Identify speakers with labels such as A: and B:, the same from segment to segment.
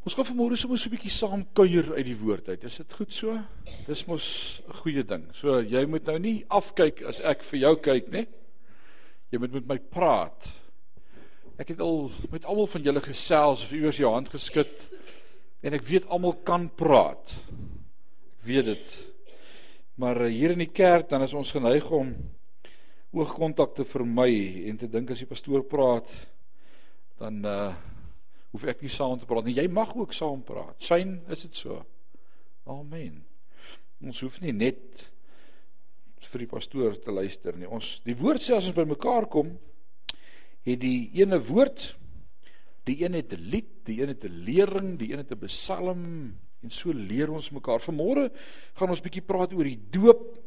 A: Ons gaan vanmôre sommer so 'n bietjie saam kuier uit die woord uit. Is dit goed so? Dis mos 'n goeie ding. So jy moet nou nie afkyk as ek vir jou kyk, né? Jy moet met my praat. Ek het al met almal van julle gesels, of iewers jou hand geskud en ek weet almal kan praat. Ek weet dit. Maar eh, hier in die kerk dan is ons geneig om oogkontak te vermy en te dink as die pastoor praat dan uh hoef ek nie saam te praat nie. Jy mag ook saam praat. Syn, is dit so? Amen. Ons hoef nie net vir die pastoor te luister nie. Ons die woord sê as ons bymekaar kom, het die ene woord, die een het 'n lied, die een het 'n lering, die een het 'n psalm en so leer ons mekaar. Vanmôre gaan ons bietjie praat oor die doop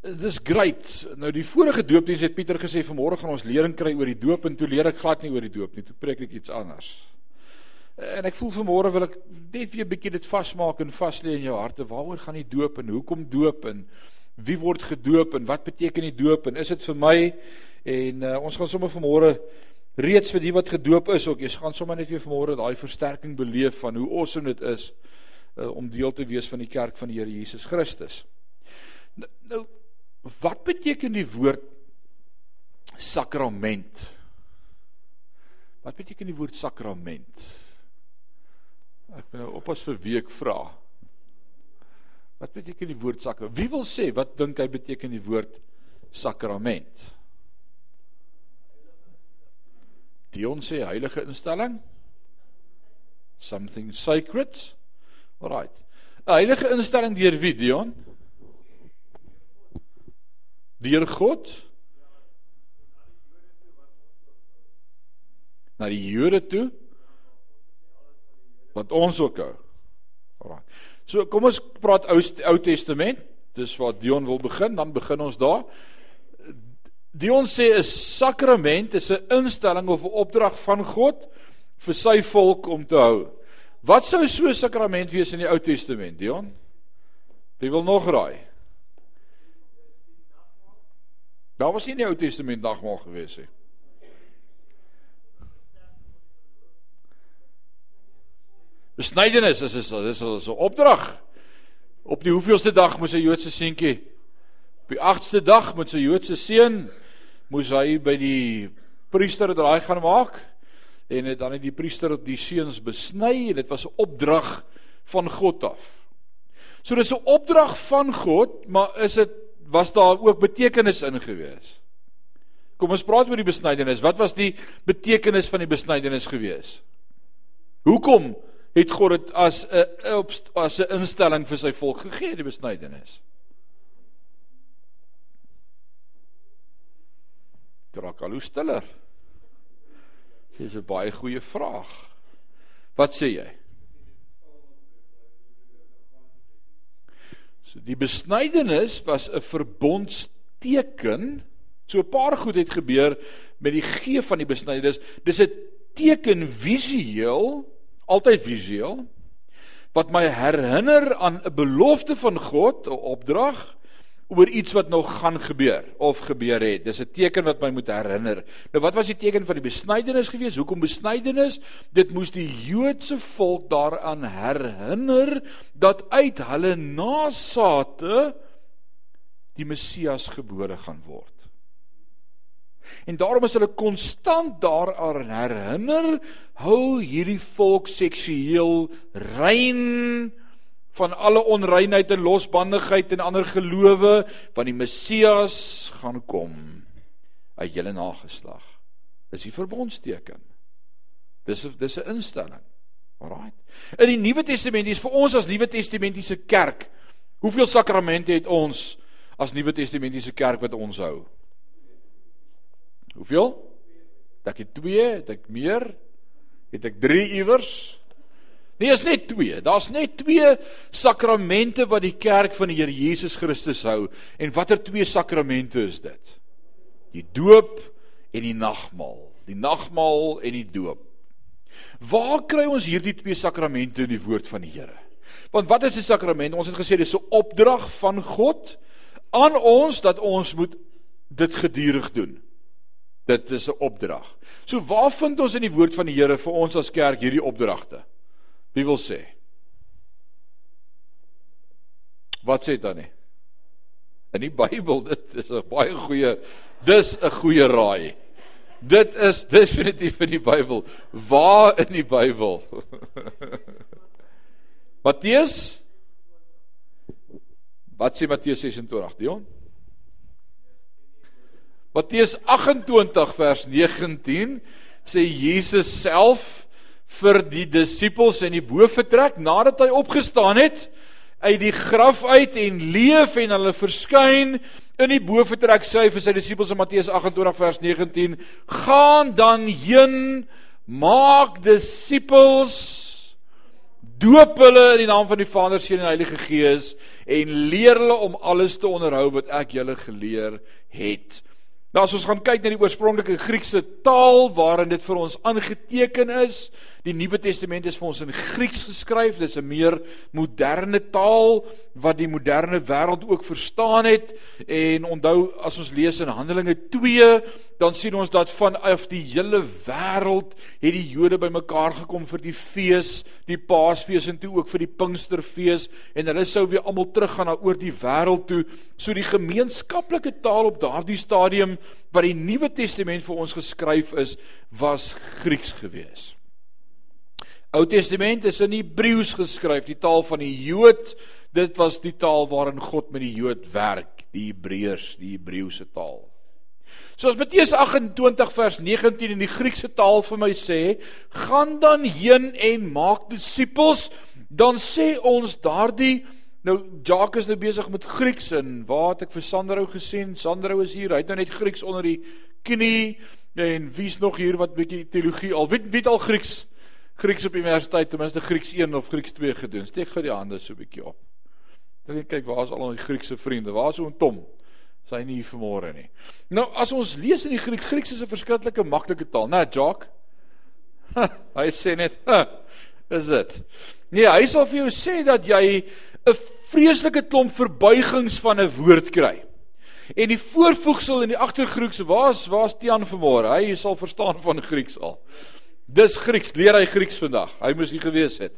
A: Dis great. Nou die vorige doopdiens het Pieter gesê vanmôre gaan ons lering kry oor die doop en toe leer ek glad nie oor die doop nie. Toe preek ek iets anders. En ek voel vanmôre wil ek net weer 'n bietjie dit vasmaak en vas lê in jou harte. Waaroor gaan die doop en hoekom doop en wie word gedoop en wat beteken die doop en is dit vir my? En uh, ons gaan sommer vanmôre reeds vir die wat gedoop is ook, jy gaan sommer net weer vanmôre daai versterking beleef van hoe awesome dit is uh, om deel te wees van die kerk van die Here Jesus Christus. Nou, nou Wat beteken die woord sakrament? Wat beteken die woord sakrament? Ek ben nou oppas vir week vra. Wat beteken die woord sakrament? Wie wil sê wat dink hy beteken die woord sakrament? Dion sê heilige instelling. Something sacred. Alright. 'n Heilige instelling deur wie, Dion? Deur God na die Jode toe wat ons ook hou. Alraai. So kom ons praat Ou Ou Testament. Dis waar Dion wil begin, dan begin ons daar. Dion sê 'n sakrament is 'n instelling of 'n opdrag van God vir sy volk om te hou. Wat sou so 'n sakrament wees in die Ou Testament, Dion? Wie wil nog raai? Daar was nie in die Ou Testament dagmaal gewees nie. Besnydenis is is is 'n opdrag. Op die hoeveelste dag moes 'n Joodse seentjie op die 8ste dag met sy Joodse seun moes hy by die priester draai gaan maak en het dan het die priester die seuns besny en dit was 'n opdrag van God af. So dis 'n opdrag van God, maar is dit was daar ook betekenis in gewees. Kom ons praat oor die besnydenis. Wat was die betekenis van die besnydenis gewees? Hoekom het God dit as 'n as 'n instelling vir sy volk gegee die besnydenis? Drakalo stiller. Dis 'n baie goeie vraag. Wat sê jy? So die besnydenis was 'n verbondsteken. So 'n paar goed het gebeur met die gee van die besnydenis. Dis 'n teken visueel, altyd visueel wat my herinner aan 'n belofte van God, 'n opdrag oor iets wat nog gaan gebeur of gebeur het. Dis 'n teken wat my moet herinner. Nou wat was die teken van die besnydenis gewees? Hoekom besnydenis? Dit moes die Joodse volk daaraan herinner dat uit hulle nasate die Messias gebore gaan word. En daarom is hulle konstant daaraan herinner hou hierdie volk seksueel rein van alle onreinheid en losbandigheid en ander gelowe want die Messias gaan kom uit julle nageslag. Dis die verbondsteken. Dis dis 'n instelling. Alraai. In die Nuwe Testament, dis vir ons as Nuwe Testamentiese kerk. Hoeveel sakramente het ons as Nuwe Testamentiese kerk wat ons hou? Hoeveel? Dat ek 2, het ek meer? Het ek 3 iewers? Nee, is net twee. Daar's net twee sakramente wat die kerk van die Here Jesus Christus hou. En watter twee sakramente is dit? Die doop en die nagmaal. Die nagmaal en die doop. Waar kry ons hierdie twee sakramente in die woord van die Here? Want wat is 'n sakrament? Ons het gesê dis 'n opdrag van God aan ons dat ons moet dit gedurig doen. Dit is 'n opdrag. So waar vind ons in die woord van die Here vir ons as kerk hierdie opdragte? Wie wil sê? Wat sê dan nie? In die Bybel, dit is 'n baie goeie dis 'n goeie raai. Dit is definitief in die Bybel. Waar in die Bybel? Matteus Wat sê Matteus 26, Dion? Matteus 28 vers 19 sê Jesus self vir die disippels in die boefretrek nadat hy opgestaan het uit die graf uit en leef en hulle verskyn in die boefretrek sê hy vir sy disippels in Matteus 28 vers 19 gaan dan heen maak disippels doop hulle in die naam van die Vader, Seun en Heilige Gees en leer hulle om alles te onderhou wat ek julle geleer het. Nou as ons gaan kyk na die oorspronklike Griekse taal waarin dit vir ons aangeteken is, die Nuwe Testament is vir ons in Grieks geskryf, dis 'n meer moderne taal wat die moderne wêreld ook verstaan het en onthou as ons lees in Handelinge 2, dan sien ons dat vanaf die hele wêreld het die Jode bymekaar gekom vir die fees, die Paasfees en toe ook vir die Pinksterfees en hulle sou weer almal teruggaan na oor die wêreld toe. So die gemeenskaplike taal op daardie stadium wat die Nuwe Testament vir ons geskryf is, was Grieks geweest. Ou Testament is in Hebreëus geskryf, die taal van die Jood. Dit was die taal waarin God met die Jood werk, die Hebreërs, die Hebreëse taal. Soos Matteus 28 vers 19 in die Griekse taal vir my sê, gaan dan heen en maak disippels, dan sê ons daardie nou Jacques is nou besig met Grieks en waar het ek vir Sandro gesien? Sandro is hier, hy het nou net Grieks onder die knie en wie's nog hier wat bietjie teologie al weet weet al Grieks? Grieks op universiteit, ten minste Grieks 1 of Grieks 2 gedoen. Steek gou die hande so 'n bietjie op. Dan kyk waar is al ons Griekse vriende? Waar is oom Tom? Sy nie hier vanmôre nie. Nou as ons lees in die Griek, Grieks is 'n verskriklike maklike taal, né, Jock? Hy sê net, is dit. Nee, hy sal vir jou sê dat jy 'n vreeslike klomp verbuigings van 'n woord kry. En die voorvoegsel in die agtergrieks, waar's waar's Tian vanmôre? Hy sal verstaan van Grieks al. Dis Grieks, leer hy Grieks vandag. Hy moes hier gewees het.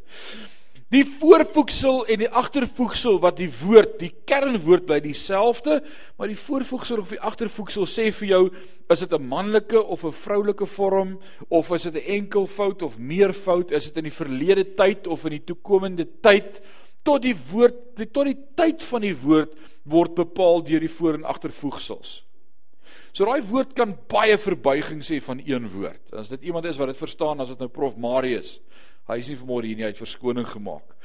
A: Die voorvoegsel en die agtervoegsel wat die woord, die kernwoord bly dieselfde, maar die voorvoegsel of die agtervoegsel sê vir jou is dit 'n manlike of 'n vroulike vorm of is dit 'n enkelvoud of meervoud, is dit in die verlede tyd of in die toekomende tyd tot die woord tot die tyd van die woord word bepaal deur die voor en agtervoegsels. So daai woord kan baie verbuiging sê van een woord. As dit iemand is wat dit verstaan, as dit nou Prof Marius. Hy is nie vanmôre hier nie, hy het verskoning gemaak.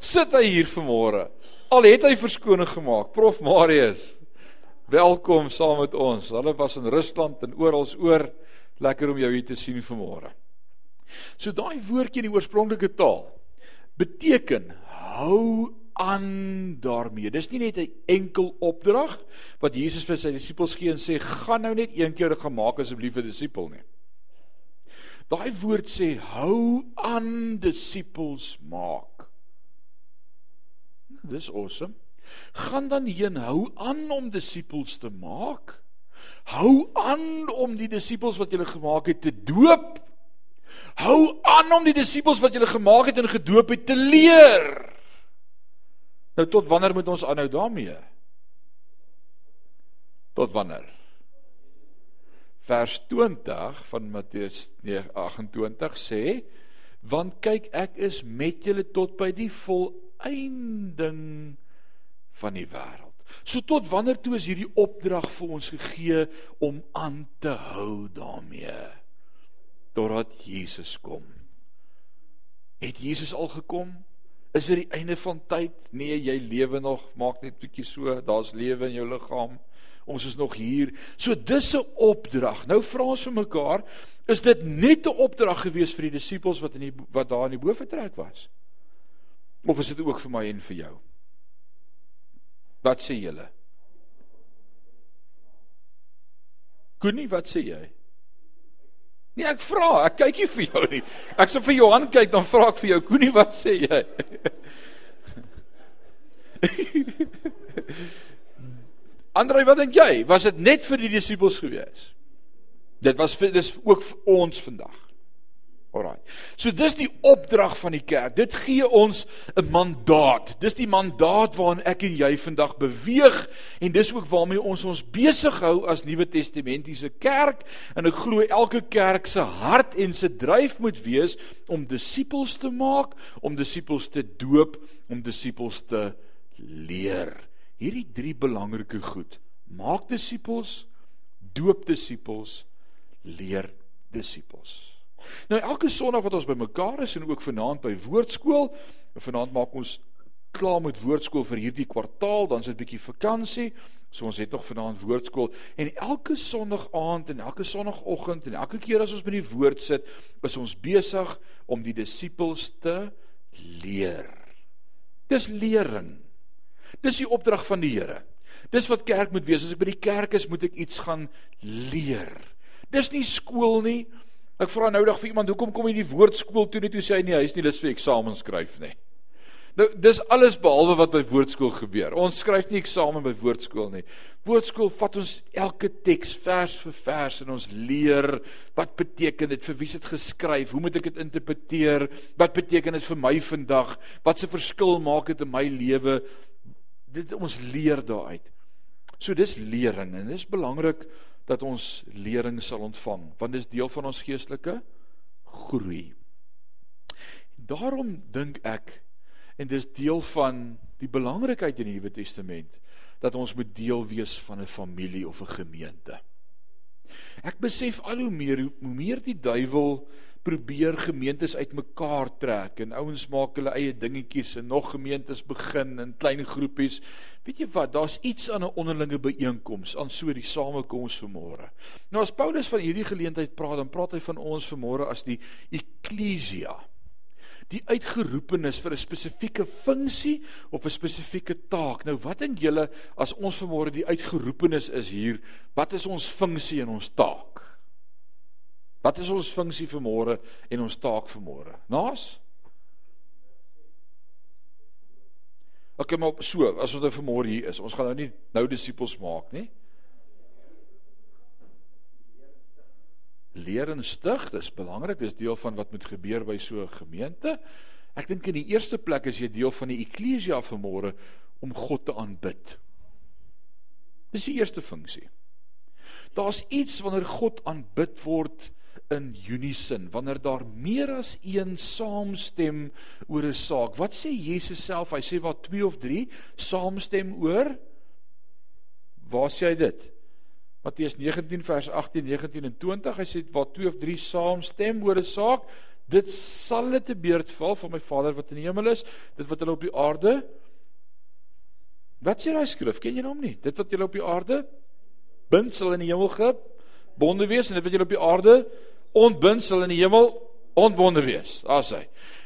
A: Sit hy hier vanmôre? Al het hy verskoning gemaak. Prof Marius. Welkom saam met ons. Hulle was in Rusland en oral oor. Lekker om jou hier te sien vanmôre. So daai woordjie in die oorspronklike taal beteken hou aan daarmee. Dis nie net 'n enkel opdrag wat Jesus vir sy disippels gee en sê gaan nou net een keer gemaak asseblief 'n disipel nie. Daai woord sê hou aan disippels maak. Dis awesome. Gaan dan heen hou aan om disippels te maak. Hou aan om die disippels wat jy gemaak het te doop. Hou aan om die disippels wat jy gemaak het en gedoop het te leer. Nou tot wanneer moet ons aanhou daarmee? Tot wanneer? Vers 20 van Matteus 28 sê: "Want kyk, ek is met julle tot by die volëinding van die wêreld." So tot wanneer toe is hierdie opdrag vir ons gegee om aan te hou daarmee? Totdat Jesus kom. Het Jesus al gekom? Is dit die einde van tyd? Nee, jy lewe nog, maak net 'n bietjie so, daar's lewe in jou liggaam. Ons is nog hier. So dis 'n opdrag. Nou vra ons vir mekaar, is dit net 'n opdrag gewees vir die disippels wat in die wat daar in die boefretrek was? Of is dit ook vir my en vir jou? Wat sê julle? Koenie, wat sê jy? Nee, ek vra, ek kyk nie vir jou nie. Ek sê vir Johan kyk, dan vra ek vir jou, Koenie, wat sê jy? Andrei, wat dink jy? Was dit net vir die disippels gewees? Dit was vir dis ook vir ons vandag. Alraai. So dis die opdrag van die kerk. Dit gee ons 'n mandaat. Dis die mandaat waarin ek en jy vandag beweeg en dis ook waarmee ons ons besig hou as Nuwe Testamentiese kerk. En ek glo elke kerk se hart en se dryf moet wees om disippels te maak, om disippels te doop, om disippels te leer. Hierdie drie belangrike goed. Maak disippels, doop disippels, leer disippels. Nou elke Sondag wat ons bymekaar is en ook vanaand by woordskool, vanaand maak ons klaar met woordskool vir hierdie kwartaal, dan is dit 'n bietjie vakansie. So ons het nog vanaand woordskool en elke Sondag aand en elke Sondagoggend en elke keer as ons by die woord sit, is ons besig om die disippels te leer. Dis lering. Dis die opdrag van die Here. Dis wat kerk moet wees. As ek by die kerk is, moet ek iets gaan leer. Dis nie skool nie. Ek vra nou dag vir iemand, hoekom kom jy nie woordskool toe net toe sê hy nie, hy is nie lus vir eksamen skryf nie. Nou dis alles behalwe wat by woordskool gebeur. Ons skryf nie eksamen by woordskool nie. Woordskool vat ons elke teks vers vir vers en ons leer wat beteken dit vir wie dit geskryf, hoe moet ek dit interpreteer, wat beteken dit vir my vandag, wat se verskil maak dit in my lewe? Dit ons leer daaruit. So dis lering en dis belangrik dat ons lering sal ontvang want dit is deel van ons geestelike groei. Daarom dink ek en dis deel van die belangrikheid in die Nuwe Testament dat ons moet deel wees van 'n familie of 'n gemeente. Ek besef al hoe meer hoe meer die duiwel probeer gemeentes uitmekaar trek en ouens maak hulle eie dingetjies en nog gemeentes begin in klein groepies. Weet jy wat, daar's iets aan 'n onderlinge byeenkoms, aan so die samekoms vanmôre. Nou as Paulus van hierdie geleentheid praat, dan praat hy van ons vanmôre as die eklesia. Die uitgeroepenes vir 'n spesifieke funksie of 'n spesifieke taak. Nou wat dink julle as ons vanmôre die uitgeroepenes is hier, wat is ons funksie en ons taak? Wat is ons funksie vir môre en ons taak vir môre? Naas? OK, maar so, as ons nou vir môre hier is, ons gaan nou nie nou disippels maak nie. Leer en stig, dis belangrik, dis deel van wat moet gebeur by so 'n gemeente. Ek dink in die eerste plek is jy deel van die eklesia vir môre om God te aanbid. Dis die eerste funksie. Daar's iets wanneer God aanbid word in unison wanneer daar meer as een saamstem oor 'n saak. Wat sê Jesus self? Hy sê wat 2 of 3 saamstem oor Waar sê hy dit? Matteus 19 vers 18, 19 en 20. Hy sê waar 2 of 3 saamstem oor 'n saak, dit sal dit te beurt val van my Vader wat in die hemel is, dit wat hulle op die aarde Wat sê daai skrif? Ken jy hom nie? Dit wat julle op die aarde bind sal in die hemel gebonde wees en dit wat julle op die aarde ontbind sal in die hemel ontbonde wees. Daar's hy.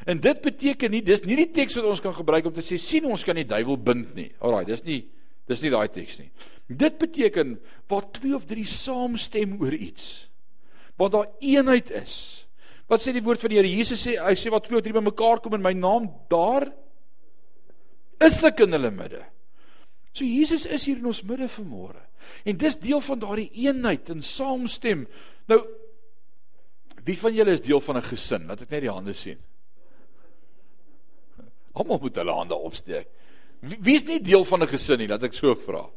A: En dit beteken nie dis nie die teks wat ons kan gebruik om te sê sien ons kan die duiwel bind nie. Alraai, dis nie dis nie daai teks nie. Dit beteken waar twee of drie saamstem oor iets. Want daar eenheid is. Wat sê die woord van die Here? Jesus sê hy sê wat twee of drie bymekaar kom in my naam, daar is ek in hulle midde. So Jesus is hier in ons midde vanmôre. En dis deel van daardie eenheid en saamstem. Nou Wie van julle is deel van 'n gesin? Laat ek net die hande sien. Almal moet hulle hande opsteek. Wie, wie is nie deel van 'n gesin nie? Laat ek so vra.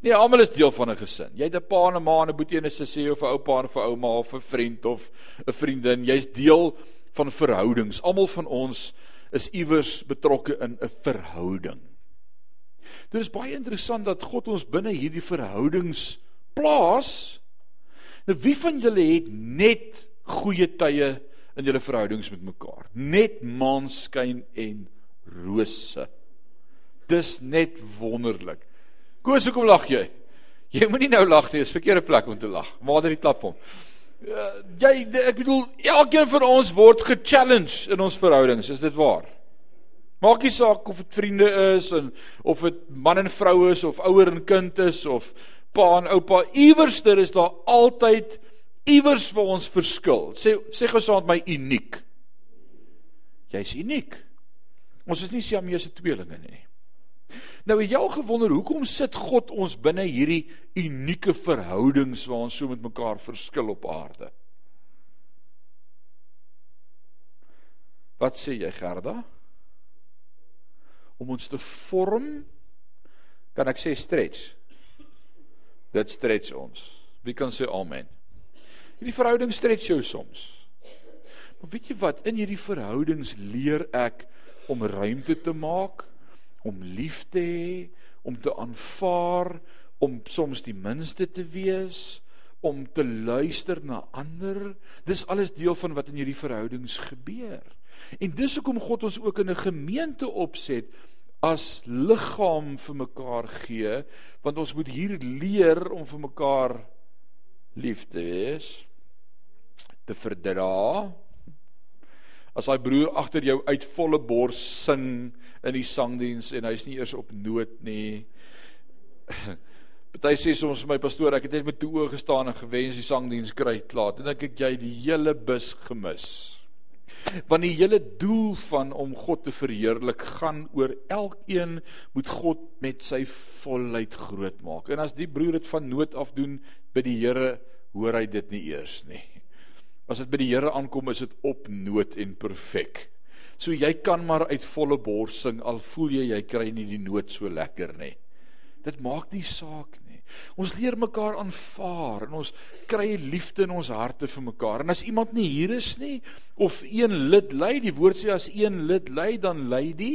A: Nee, almal is deel van 'n gesin. Jy het 'n pa en 'n ma en 'n boetie en 'n sussie of 'n oupa en 'n ouma of 'n vriend of 'n vriendin. Jy's deel van verhoudings. Almal van ons is iewers betrokke in 'n verhouding. Dit is baie interessant dat God ons binne hierdie verhoudings plaas. Nou wie van julle het net goeie tye in julle verhoudings met mekaar. Net maanskyn en rose. Dis net wonderlik. Koos, hoekom lag jy? Jy moenie nou lag nie, dis verkeerde plek om te lag. Vader, die klap hom. Uh, jy ek bedoel elkeen van ons word ge-challenge in ons verhoudings, is dit waar? Maak nie saak of dit vriende is en of dit man en vrou is of ouer en kind is of pa en oupa, iewerster is daar altyd iewers vir ons verskil. Sê sê gou saam met my uniek. Jy's uniek. Ons is nie Siamese tweelinge nie. Nou het jy al gewonder hoekom sit God ons binne hierdie unieke verhoudings waar ons so met mekaar verskil op aarde? Wat sê jy Gerda? Om ons te vorm kan ek sê stretch. Dit stretch ons. Wie kan sê amen? Hierdie verhouding stretch jou soms. Maar weet jy wat? In hierdie verhoudings leer ek om ruimte te maak, om lief te hê, om te aanvaar, om soms die minste te wees, om te luister na ander. Dis alles deel van wat in hierdie verhoudings gebeur. En dis hoekom God ons ook in 'n gemeente opset as liggaam vir mekaar gee, want ons moet hier leer om vir mekaar lief te wees, te verdra. As daai broer agter jou uit volle bors sing in die sangdiens en hy's nie eers op noot nie. Party sê soms vir my pastoor, ek het net met toe oë gestaan en gewens die sangdiens kry klaar. Dan dink ek jy die hele bus gemis. Want die hele doel van om God te verheerlik gaan oor elkeen moet God met sy volheid groot maak. En as die broer dit van nood af doen by die Here, hoor hy dit nie eers nie. As dit by die Here aankom, is dit op nood en perfek. So jy kan maar uit volle bors sing al voel jy jy kry nie die noot so lekker nie. Dit maak nie saak nie. Ons leer mekaar aanvaar en ons kry liefde in ons harte vir mekaar. En as iemand nie hier is nie of een lid ly, die woord sê as een lid ly, dan ly die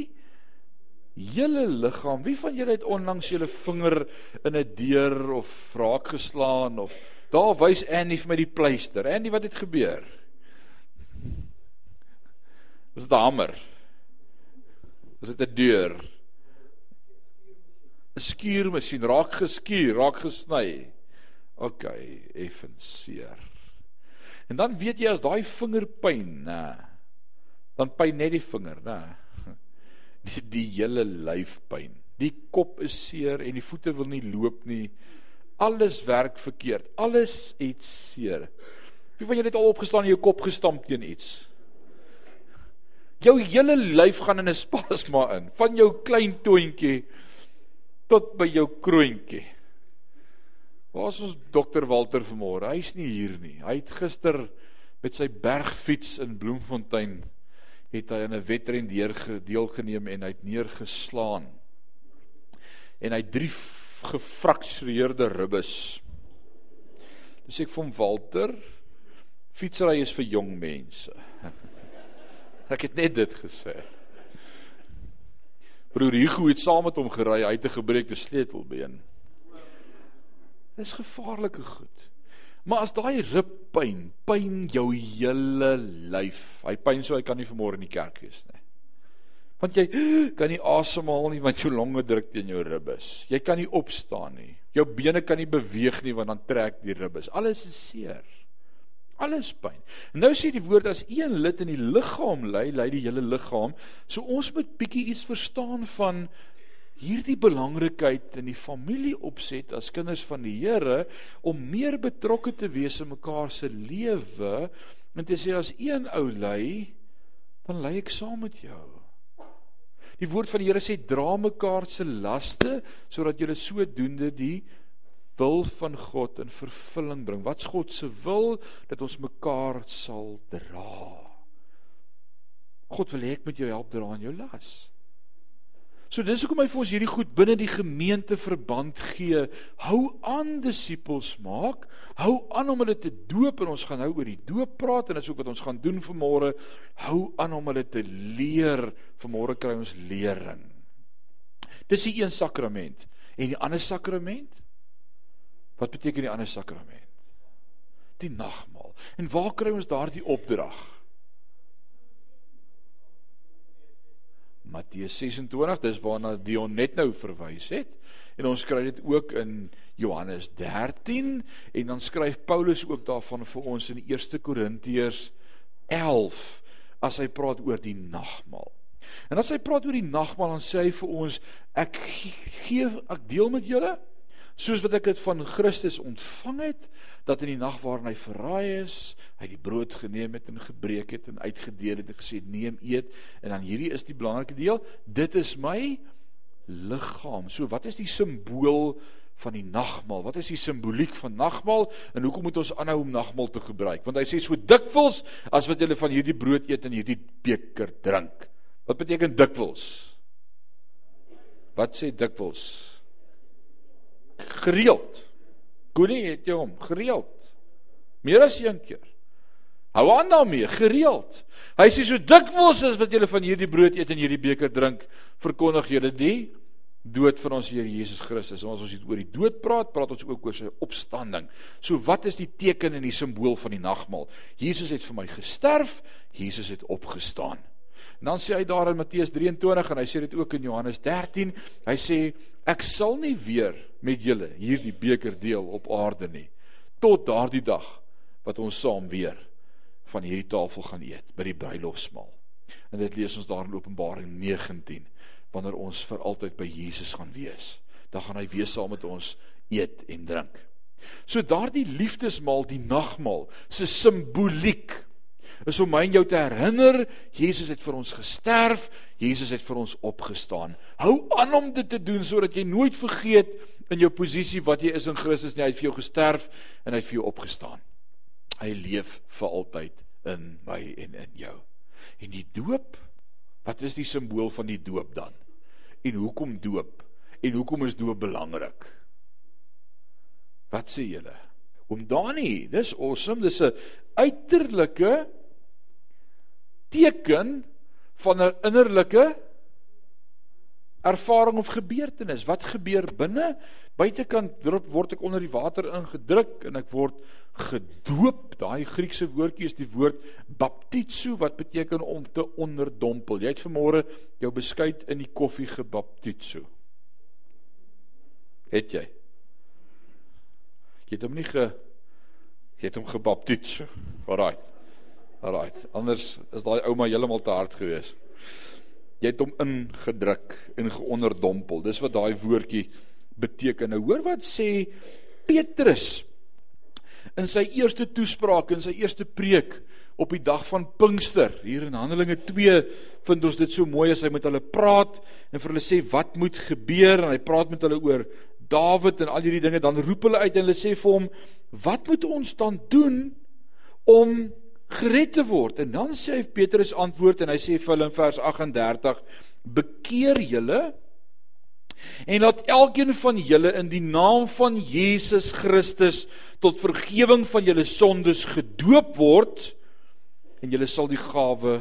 A: hele liggaam. Wie van julle het onlangs julle vinger in 'n deur of raak geslaan of daar wys Annie vir my die pleister. Annie, wat het gebeur? Was dit 'n hamer? Was dit 'n deur? 'n skuurmasjien raak geskuur, raak gesny. OK, effens seer. En dan weet jy as daai vingerpyn, nê, dan pyn net die vinger, nê. Die, die hele lyfpyn. Die kop is seer en die voete wil nie loop nie. Alles werk verkeerd. Alles het seer. Wie van julle het al opgestaan en jou kop gestamp teen iets? Jou hele lyf gaan in 'n spasma in, van jou klein toontjie tot by jou kroontjie. Waar is ons dokter Walter vanmôre? Hy's nie hier nie. Hy het gister met sy bergfiets in Bloemfontein het hy in 'n wedren deelgeneem en hy het neergeslaan. En hy drie gefraktureerde ribbes. Dis ek van Walter fietsry is vir jong mense. Ek het net dit gesê. Broer Hugo het saam met hom gery, hy het 'n gebreekte sleutelbeen. Dis gevaarlike goed. Maar as daai rippyn pyn jou hele lyf, hy pyn so hy kan nie vanmôre in die kerk wees nie. Want jy kan nie asemhaal nie want jou longe druk teen jou ribbes. Jy kan nie opstaan nie. Jou bene kan nie beweeg nie want dan trek die ribbes. Alles is seer. Alles pyn. Nou sê die woord as een lid in die liggaam ly, ly die hele liggaam. So ons moet bietjie iets verstaan van hierdie belangrikheid in die familie opset as kinders van die Here om meer betrokke te wees in mekaar se lewe en te sê as een ou ly, dan ly ek saam met jou. Die woord van die Here sê dra mekaar se laste sodat julle sodoende die wil van God in vervulling bring. Wat's God se wil dat ons mekaar sal dra? God wil hê ek moet jou help dra aan jou las. So dis hoekom hy vir ons hierdie goed binne die gemeente verband gee. Hou aan disippels maak. Hou aan om hulle te doop en ons gaan nou oor die doop praat en dit is ook wat ons gaan doen vanmôre. Hou aan om hulle te leer. Vanmôre kry ons lering. Dis die een sakrament. En die ander sakrament? Wat beteken die ander sakrament? Die nagmaal. En waar kry ons daardie opdrag? Matteus 26, dis waarna Dion net nou verwys het. En ons kry dit ook in Johannes 13 en dan skryf Paulus ook daarvan vir ons in 1 Korintiërs 11 as hy praat oor die nagmaal. En as hy praat oor die nagmaal dan sê hy vir ons ek gee ek deel met julle soos wat ek dit van Christus ontvang het dat in die nag waarin hy verraai is, hy die brood geneem het en gebreek het en uitgedeel het en gesê neem eet en dan hierdie is die belangrike deel, dit is my liggaam. So wat is die simbool van die nagmaal? Wat is die simboliek van nagmaal en hoekom moet ons aanhou om nagmaal te gebruik? Want hy sê so dikwels as wat julle van hierdie brood eet en hierdie beker drink. Wat beteken dikwels? Wat sê dikwels? Gereeld. Koenie het jy hom gereeld. Meer as een keer. Hou aan daarmee, gereeld. Hy sê so dikwels as wat julle van hierdie brood eet en hierdie beker drink, verkondig julle die dood van ons Here Jesus Christus. Ons ons oor die dood praat, praat ons ook oor sy opstanding. So wat is die teken en die simbool van die nagmaal? Jesus het vir my gesterf, Jesus het opgestaan. En dan sê hy daar in Matteus 23 en hy sê dit ook in Johannes 13, hy sê ek sal nie weer met julle hierdie beker deel op aarde nie tot daardie dag wat ons saam weer van hierdie tafel gaan eet by die bruilofsmaal. En dit lees ons daar in Openbaring 19 wanneer ons vir altyd by Jesus gaan wees. Dan gaan hy weer saam met ons eet en drink. So daardie liefdesmaal, die nagmaal, se simboliek is om my en jou te herinner Jesus het vir ons gesterf, Jesus het vir ons opgestaan. Hou aan om dit te doen sodat jy nooit vergeet in jou posisie wat jy is in Christus nie. Hy het vir jou gesterf en hy het vir jou opgestaan. Hy leef vir altyd in my en in jou. En die doop, wat is die simbool van die doop dan? En hoekom doop? En hoekom is doop belangrik? Wat sê julle? Oom Dani, dis awesome. Dis 'n uiterlike teken van 'n innerlike ervaring of gebeurtenis. Wat gebeur binne? Buitekant drop word ek onder die water ingedruk en ek word gedoop. Daai Griekse woordjie is die woord baptizo wat beteken om te onderdompel. Jy het vanmôre jou beskuit in die koffie gebaptizo. Het jy? Jy het hom nie ge jy het hom gebaptizo. Alraai. Alraai. Anders is daai ouma heeltemal te hard geweest jy het hom ingedruk en geonderdompel. Dis wat daai woordjie beteken. Nou hoor wat sê Petrus in sy eerste toespraak en sy eerste preek op die dag van Pinkster. Hier in Handelinge 2 vind ons dit so mooi as hy met hulle praat en vir hulle sê wat moet gebeur en hy praat met hulle oor Dawid en al hierdie dinge dan roep hulle uit en hulle sê vir hom wat moet ons dan doen om gered te word. En dan sê Petrus antwoord en hy sê vir hulle in vers 38: "Bekeer julle en laat elkeen van julle in die naam van Jesus Christus tot vergifnis van julle sondes gedoop word en julle sal die gawe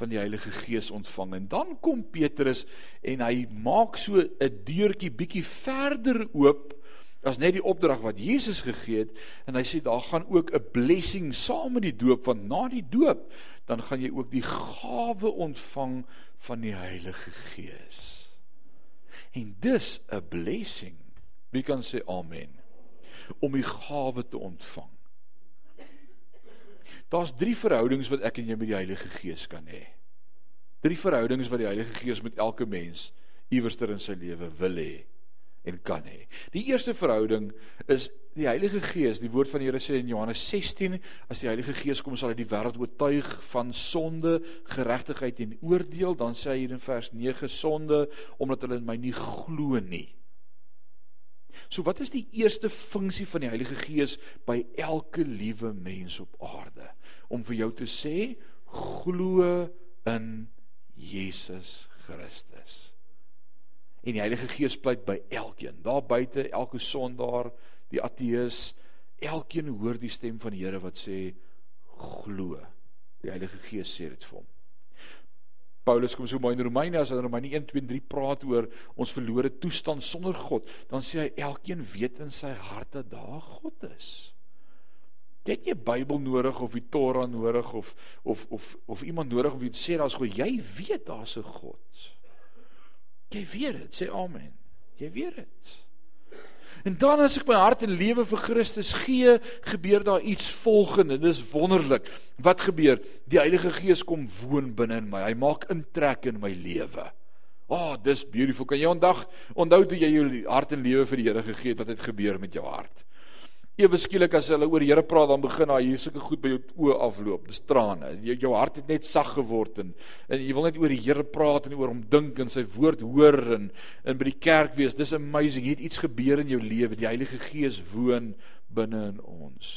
A: van die Heilige Gees ontvang." En dan kom Petrus en hy maak so 'n deurtjie bietjie verder oop as net die opdrag wat Jesus gegee het en hy sê daar gaan ook 'n blessing saam met die doop want na die doop dan gaan jy ook die gawe ontvang van die Heilige Gees. En dis 'n blessing. Wie kan sê amen? Om die gawe te ontvang. Daar's drie verhoudings wat ek en jy met die Heilige Gees kan hê. Drie verhoudings wat die Heilige Gees met elke mens iewerster in sy lewe wil hê en kan hê. Die eerste verhouding is die Heilige Gees. Die woord van die Here sê in Johannes 16, as die Heilige Gees kom, sal hy die wêreld oortuig van sonde, geregtigheid en oordeel. Dan sê hy hier in vers 9 sonde omdat hulle in my nie glo nie. So wat is die eerste funksie van die Heilige Gees by elke liewe mens op aarde? Om vir jou te sê glo in Jesus Christus. En die Heilige Gees pleit by elkeen. Daar buite, elke sondaar, die ateës, elkeen hoor die stem van die Here wat sê glo. Die Heilige Gees sê dit vir hom. Paulus kom so mooi in Romeine as in Romeine 1 2 3 praat oor ons verlore toestand sonder God, dan sê hy elkeen weet in sy hart dat daar God is. Jy het nie 'n Bybel nodig of die Torah nodig of of of of iemand nodig om te sê daar's God. Jy weet daar's 'n God. Jy weet dit, sê amen. Jy weet dit. En dan as ek my hart en lewe vir Christus gee, gebeur daar iets volgende. Dis wonderlik. Wat gebeur? Die Heilige Gees kom woon binne in my. Hy maak intrek in my lewe. Oh, dis beautiful. Kan jy ondag onthou toe jy jou hart en lewe vir die Here gegee het, wat het gebeur met jou hart? Ewe skielik as hulle oor die Here praat, dan begin daai hier sulke goed by jou oë afloop. Dis trane. Jou, jou hart het net sag geword en, en jy wil net oor die Here praat en oor hom dink en sy woord hoor en in by die kerk wees. Dis amazing. Hier het iets gebeur in jou lewe. Die Heilige Gees woon binne in ons.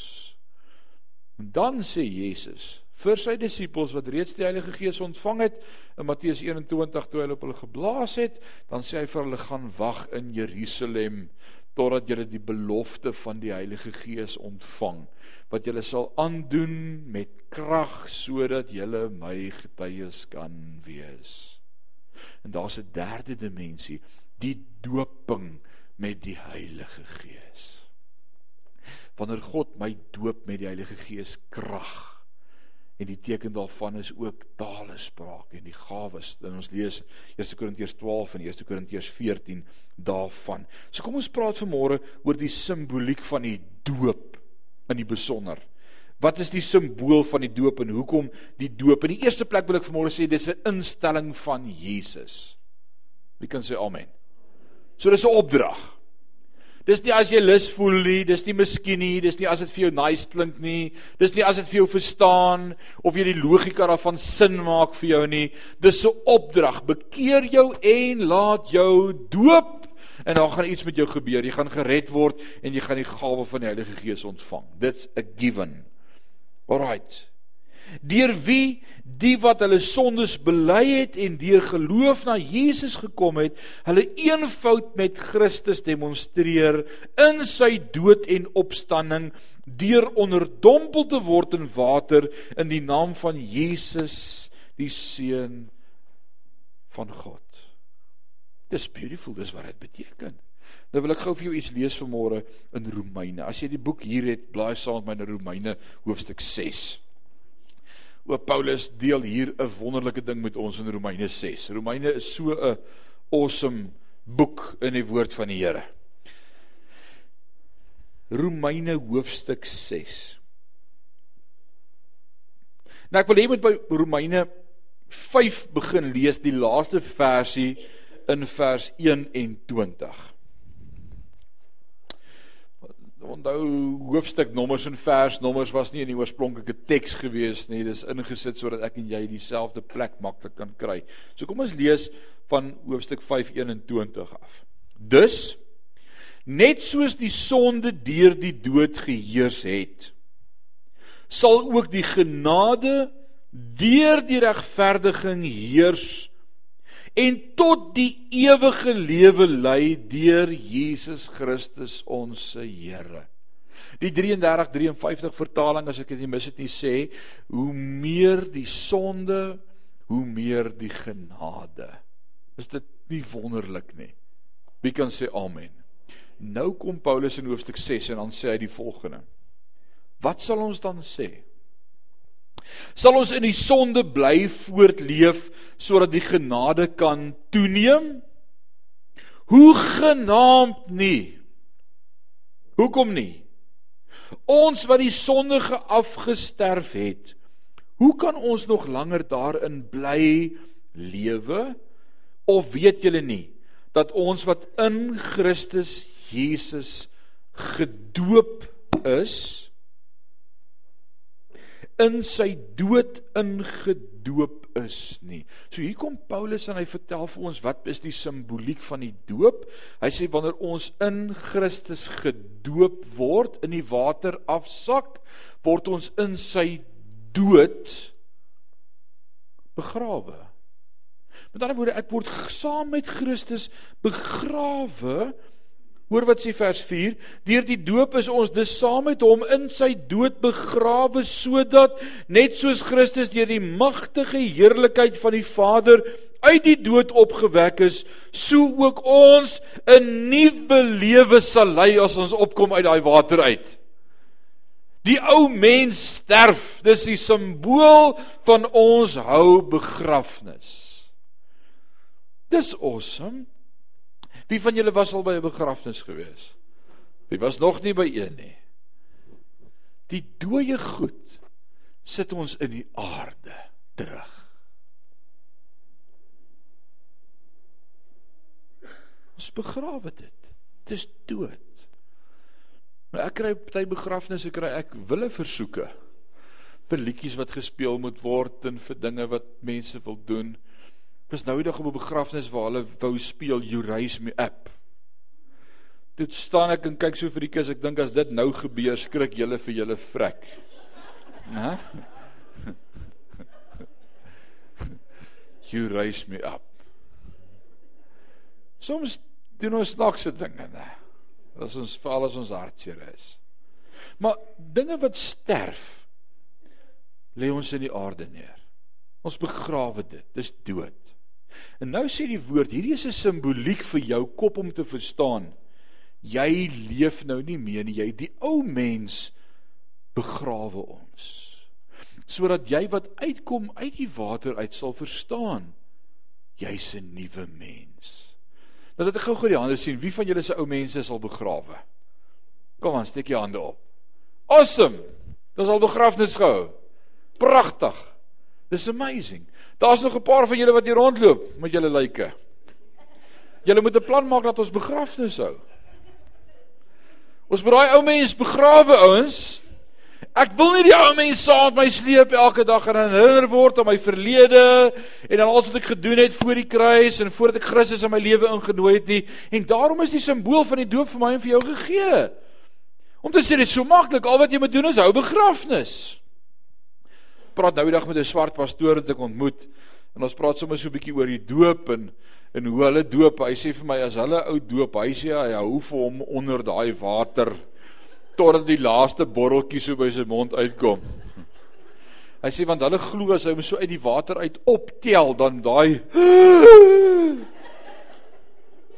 A: En dan sê Jesus vir sy disippels wat reeds die Heilige Gees ontvang het in Matteus 21 toe hy op hulle geblaas het, dan sê hy vir hulle gaan wag in Jerusalem totdat julle die belofte van die Heilige Gees ontvang wat julle sal aandoen met krag sodat julle my getuies kan wees. En daar's 'n derde dimensie, die doping met die Heilige Gees. Wanneer God my doop met die Heilige Gees krag en die teken daarvan is ook tale spraak en die gawes. Dan ons lees 1 Korintiërs 12 en 1 Korintiërs 14 daarvan. So kom ons praat vanmôre oor die simboliek van die doop in die besonder. Wat is die simbool van die doop en hoekom die doop? In die eerste plek wil ek vanmôre sê dis 'n instelling van Jesus. Wie kan sê amen? So dis 'n opdrag. Dis nie as jy lus voel nie, dis nie miskien nie, dis nie as dit vir jou nice klink nie, dis nie as dit vir jou verstaan of jy die logika daarvan sin maak vir jou nie. Dis 'n opdrag. Bekeer jou en laat jou doop en dan gaan iets met jou gebeur. Jy gaan gered word en jy gaan die gawe van die Heilige Gees ontvang. Dit's a given. Alrite deur wie die wat hulle sondes bely het en deur geloof na Jesus gekom het, hulle eenvoud met Christus demonstreer in sy dood en opstanding deur onderdompel te word in water in die naam van Jesus die seun van God. Dis beautiful, dis wat dit beteken. Nou wil ek gou vir jou iets lees vanmôre in Romeine. As jy die boek hier het, blaai saam met my na Romeine hoofstuk 6. O Paulus deel hier 'n wonderlike ding met ons in Romeine 6. Romeine is so 'n awesome boek in die woord van die Here. Romeine hoofstuk 6. Nou ek wil hê moet by Romeine 5 begin lees die laaste versie in vers 21 onthou hoofstuknommers en versnommers was nie in die oorspronklike teks gewees nie. Dis ingesit sodat ek en jy dieselfde plek maklik kan kry. So kom ons lees van hoofstuk 5:21 af. Dus net soos die sonde deur die dood geheers het, sal ook die genade deur die regverdiging heers en tot die ewige lewe lei deur Jesus Christus ons se Here. Die 33 53 vertaling as ek dit nie mis het nie sê hoe meer die sonde hoe meer die genade. Is dit nie wonderlik nie? Wie kan sê amen? Nou kom Paulus in hoofstuk 6 en dan sê hy die volgende. Wat sal ons dan sê? Sal ons in die sonde bly voortleef sodat die genade kan toeneem? Hoe genaamd nie? Hoekom nie? Ons wat die sondige afgesterf het, hoe kan ons nog langer daarin bly lewe? Of weet julle nie dat ons wat in Christus Jesus gedoop is, in sy dood ingedoop is nie. So hier kom Paulus en hy vertel vir ons wat is die simboliek van die doop? Hy sê wanneer ons in Christus gedoop word, in die water afsak, word ons in sy dood begrawe. Met ander woorde, ek word saam met Christus begrawe Hoor wat sê vers 4: Deur die doop is ons dus saam met hom in sy dood begrawe sodat net soos Christus deur die magtige heerlikheid van die Vader uit die dood opgewek is, so ook ons 'n nuwe lewe sal lei as ons opkom uit daai water uit. Die ou mens sterf, dis die simbool van ons hou begrafnis. Dis awesome. Wie van julle was al by 'n begrafnis gewees? Wie was nog nie by een nie? Die dooie goed sit ons in die aarde terug. Ons begrawe dit. Dis dood. Maar ek kry party begrafnisse kry ek wille versoeke vir liedjies wat gespeel moet word en vir dinge wat mense wil doen. Was nou eendag op 'n begrafnis waar hulle wou speel You Raise Me Up. Toe staan ek en kyk so vir die kus, ek dink as dit nou gebeur, skrik julle vir julle vrek. Hæ? You raise me up. Soms doen ons snaakse dinge, né? As ons val as ons hartseer is. Maar dinge wat sterf lê ons in die aarde neer. Ons begrawe dit. Dis dood. En nou sê die woord, hierdie is 'n simboliek vir jou kop om te verstaan. Jy leef nou nie meer nie, jy die ou mens begrawe ons. Sodat jy wat uitkom uit die water uit sal verstaan. Jy's 'n nuwe mens. Nou dat ek gou-gou die hande sien, wie van julle se ou mense sal begrawe? Kom aan, steek jou hande op. Awesome. Dis al begrafnis gehou. Pragtig. Dis amazing. Daar's nog 'n paar van julle wat hier rondloop met julle lyke. Julle moet 'n plan maak dat ons begrafnis hou. Ons moet daai ou mens begrawe, ouens. Ek wil nie die ou mens saam met my sleep elke dag en herinner word aan my verlede en aan alles wat ek gedoen het voor die kruis en voordat ek Christus in my lewe ingenooi het nie. En daarom is die simbool van die doop vir my en vir jou gegee. Om te sê dit is so maklik, al wat jy moet doen is hou begrafnis. Praat nou die dag met 'n swart pastoor wat ek ontmoet en ons praat sommer so 'n bietjie oor die doop en en hoe hulle doop. Hy sê vir my as hulle ou doop, hy sê hy hou vir hom onder daai water totdat die laaste botteltjie so by sy mond uitkom. Hy sê want hulle glo as hy hom so uit die water uit optel dan daai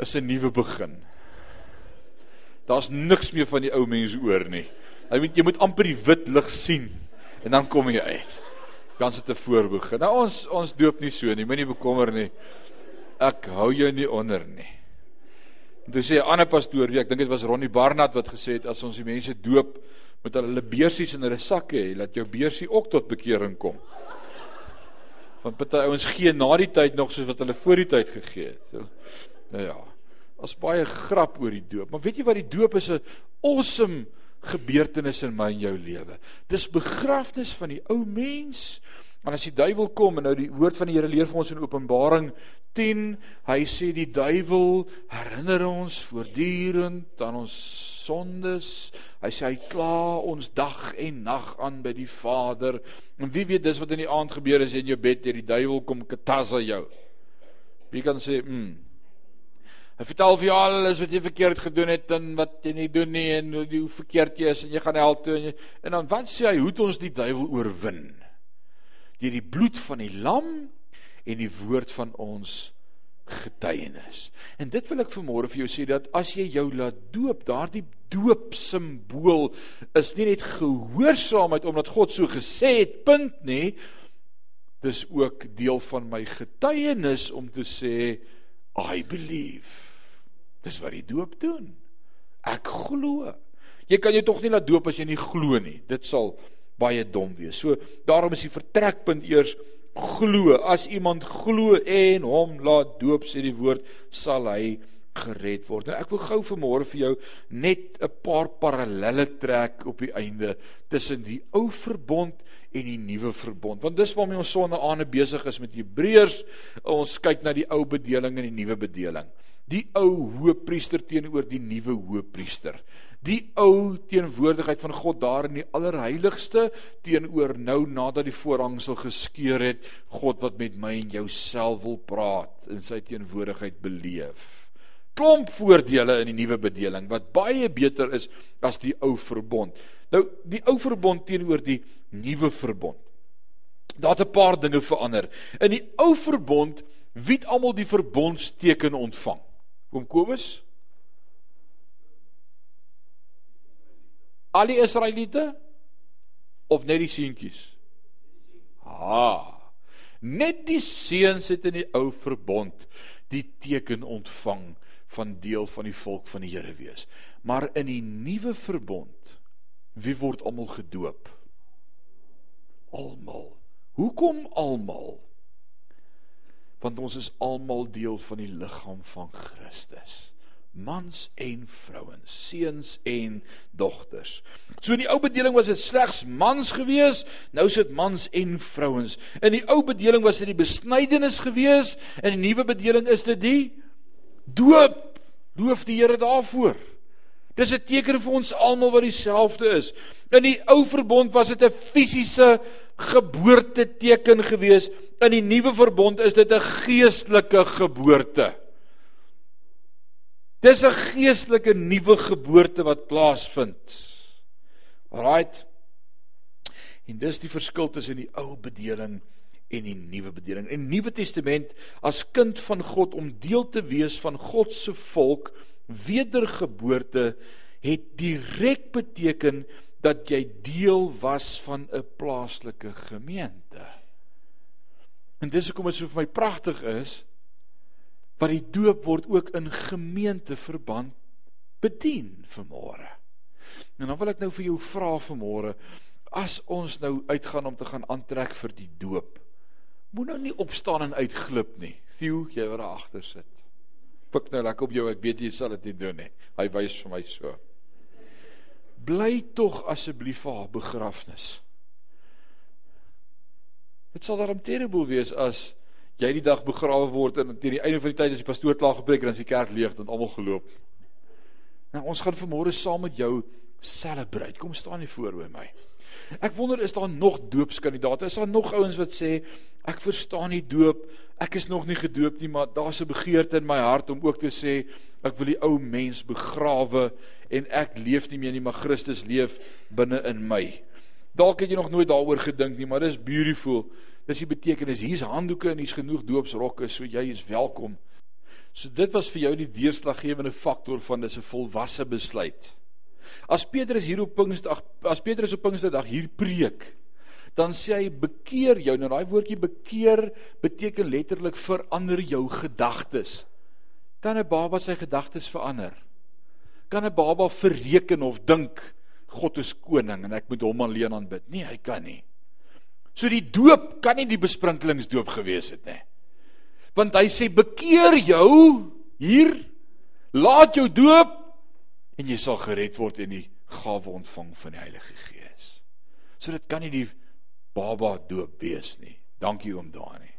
A: is 'n nuwe begin. Daar's niks meer van die ou mens oor nie. Hy moet jy moet amper die wit lig sien en dan kom jy uit. Dan sit 'n voorbegin. Nou ons ons doop nie so nie, moenie bekommer nie. Ek hou jou nie onder nie. En toe sê 'n ander pastoor, ek dink dit was Ronnie Barnard wat gesê het as ons die mense doop, moet hulle hulle beursies in hulle sakke hê, laat jou beursie ook tot bekering kom. Want party ouens gee na die tyd nog soos wat hulle voor die tyd gegee het. So, nou ja. Ons baie grap oor die doop, maar weet jy wat die doop is 'n awesome gebeurtenis in my en jou lewe. Dis begrafnis van die ou mens. Maar as die duiwel kom en nou die woord van die Here leer vir ons in Openbaring 10, hy sê die duiwel herinner ons voortdurend aan ons sondes. Hy sê hy kla ons dag en nag aan by die Vader. En wie weet dis wat in die aand gebeur as jy in jou bed deur die duiwel kom katasa jou. Wie kan sê, "Mm. Hy vertel vir jou alles wat jy verkeerd gedoen het en wat jy nie doen nie en hoe, verkeerd jy is en jy gaan hel toe en, jy, en dan wat sê hy hoe het ons die duiwel oorwin? Deur die bloed van die lam en die woord van ons getuienis. En dit wil ek vanmôre vir jou sê dat as jy jou laat doop, daardie doop simbool is nie net gehoorsaamheid omdat God so gesê het, punt nie. Dis ook deel van my getuienis om te sê I believe. Dis wat die doop doen. Ek glo. Jy kan jou tog nie laat doop as jy nie glo nie. Dit sal baie dom wees. So daarom is die vertrekpunt eers glo. As iemand glo en hom laat doop sê die woord, sal hy gered word. Nou ek wil gou vanmôre vir jou net 'n paar parallelle trek op die einde tussen die ou verbond en die nuwe verbond. Want dis waarmee ons sonne aande besig is met Hebreërs. Ons kyk na die ou bedeling en die nuwe bedeling. Die ou hoëpriester teenoor die nuwe hoëpriester. Die ou teenwoordigheid van God daar in die allerheiligste teenoor nou nadat die voorhangsel geskeur het God wat met my en jou self wil praat in sy teenwoordigheid beleef. Klomp voordele in die nuwe bedeling wat baie beter is as die ou verbond. Nou die ou verbond teenoor die nuwe verbond. Daar't 'n paar dinge verander. In die ou verbond wie het almal die verbondsteken ontvang kom Kobus Al die Israeliete of net die seentjies? Ha. Net die seuns het in die ou verbond die teken ontvang van deel van die volk van die Here wees. Maar in die nuwe verbond wie word almal gedoop? Almal. Hoekom almal? Want ons is almal deel van die liggaam van Christus. mans en vrouens, seuns en dogters. So in die ou bedeling was dit slegs mans gewees, nou is dit mans en vrouens. In die ou bedeling was dit die besnydenis gewees, in die nuwe bedeling is dit die doop. Loof die Here daarvoor. Dis 'n teken vir ons almal wat dieselfde is. In die ou verbond was dit 'n fisiese geboorteteken gewees. In die nuwe verbond is dit 'n geestelike geboorte. Dis 'n geestelike nuwe geboorte wat plaasvind. Alraight. En dis die verskil tussen die ou bedeling en die nuwe bedeling. In Nuwe Testament as kind van God om deel te wees van God se volk, wedergeboorte het direk beteken dat jy deel was van 'n plaaslike gemeente. En dis hoekom dit so vir my pragtig is wat die doop word ook in gemeenteverband bedien vanmôre. En dan wil ek nou vir jou vra vanmôre as ons nou uitgaan om te gaan aantrek vir die doop. Moet nou nie opstaan en uitglip nie. Theo, jy wat daar agter sit. Pik nou lekker op jou, ek weet jy sal dit nie doen nie. Hy wys vir my so. Bly tog asseblief vir haar begrafnis. Dit sal daarom terrible wees as jy die dag begrawe word en teen die einde van die tyd as die pastoor klaar gepreek en as die kerk leeg dan almal geloop. Nou ons gaan vanmôre saam met jou celebrate. Kom staan hier voor by my. Ek wonder is daar nog doopskandidate? Is daar nog ouens wat sê ek verstaan nie doop. Ek is nog nie gedoop nie, maar daar's 'n begeerte in my hart om ook te sê ek wil die ou mens begrawe en ek leef nie meer nie, maar Christus leef binne in my. Dalk het jy nog nooit daaroor gedink nie, maar dis beautiful Dis die betekenis hier's handdoeke en hier's genoeg doopsrokke, so jy is welkom. So dit was vir jou die deurslaggewende faktor van dis 'n volwasse besluit. As Petrus hier op Pinksterdag, as Petrus op Pinksterdag hier preek, dan sê hy bekeer jou. Nou daai woordjie bekeer beteken letterlik verander jou gedagtes. Kan 'n baba sy gedagtes verander? Kan 'n baba verreken of dink God is koning en ek moet hom alleen aanbid? Nee, hy kan nie. So die doop kan nie die besprinklingsdoop gewees het nie. Want hy sê bekeer jou hier, laat jou doop en jy sal gered word en die gawe ontvang van die Heilige Gees. So dit kan nie die baba doop wees nie. Dankie oom Dani.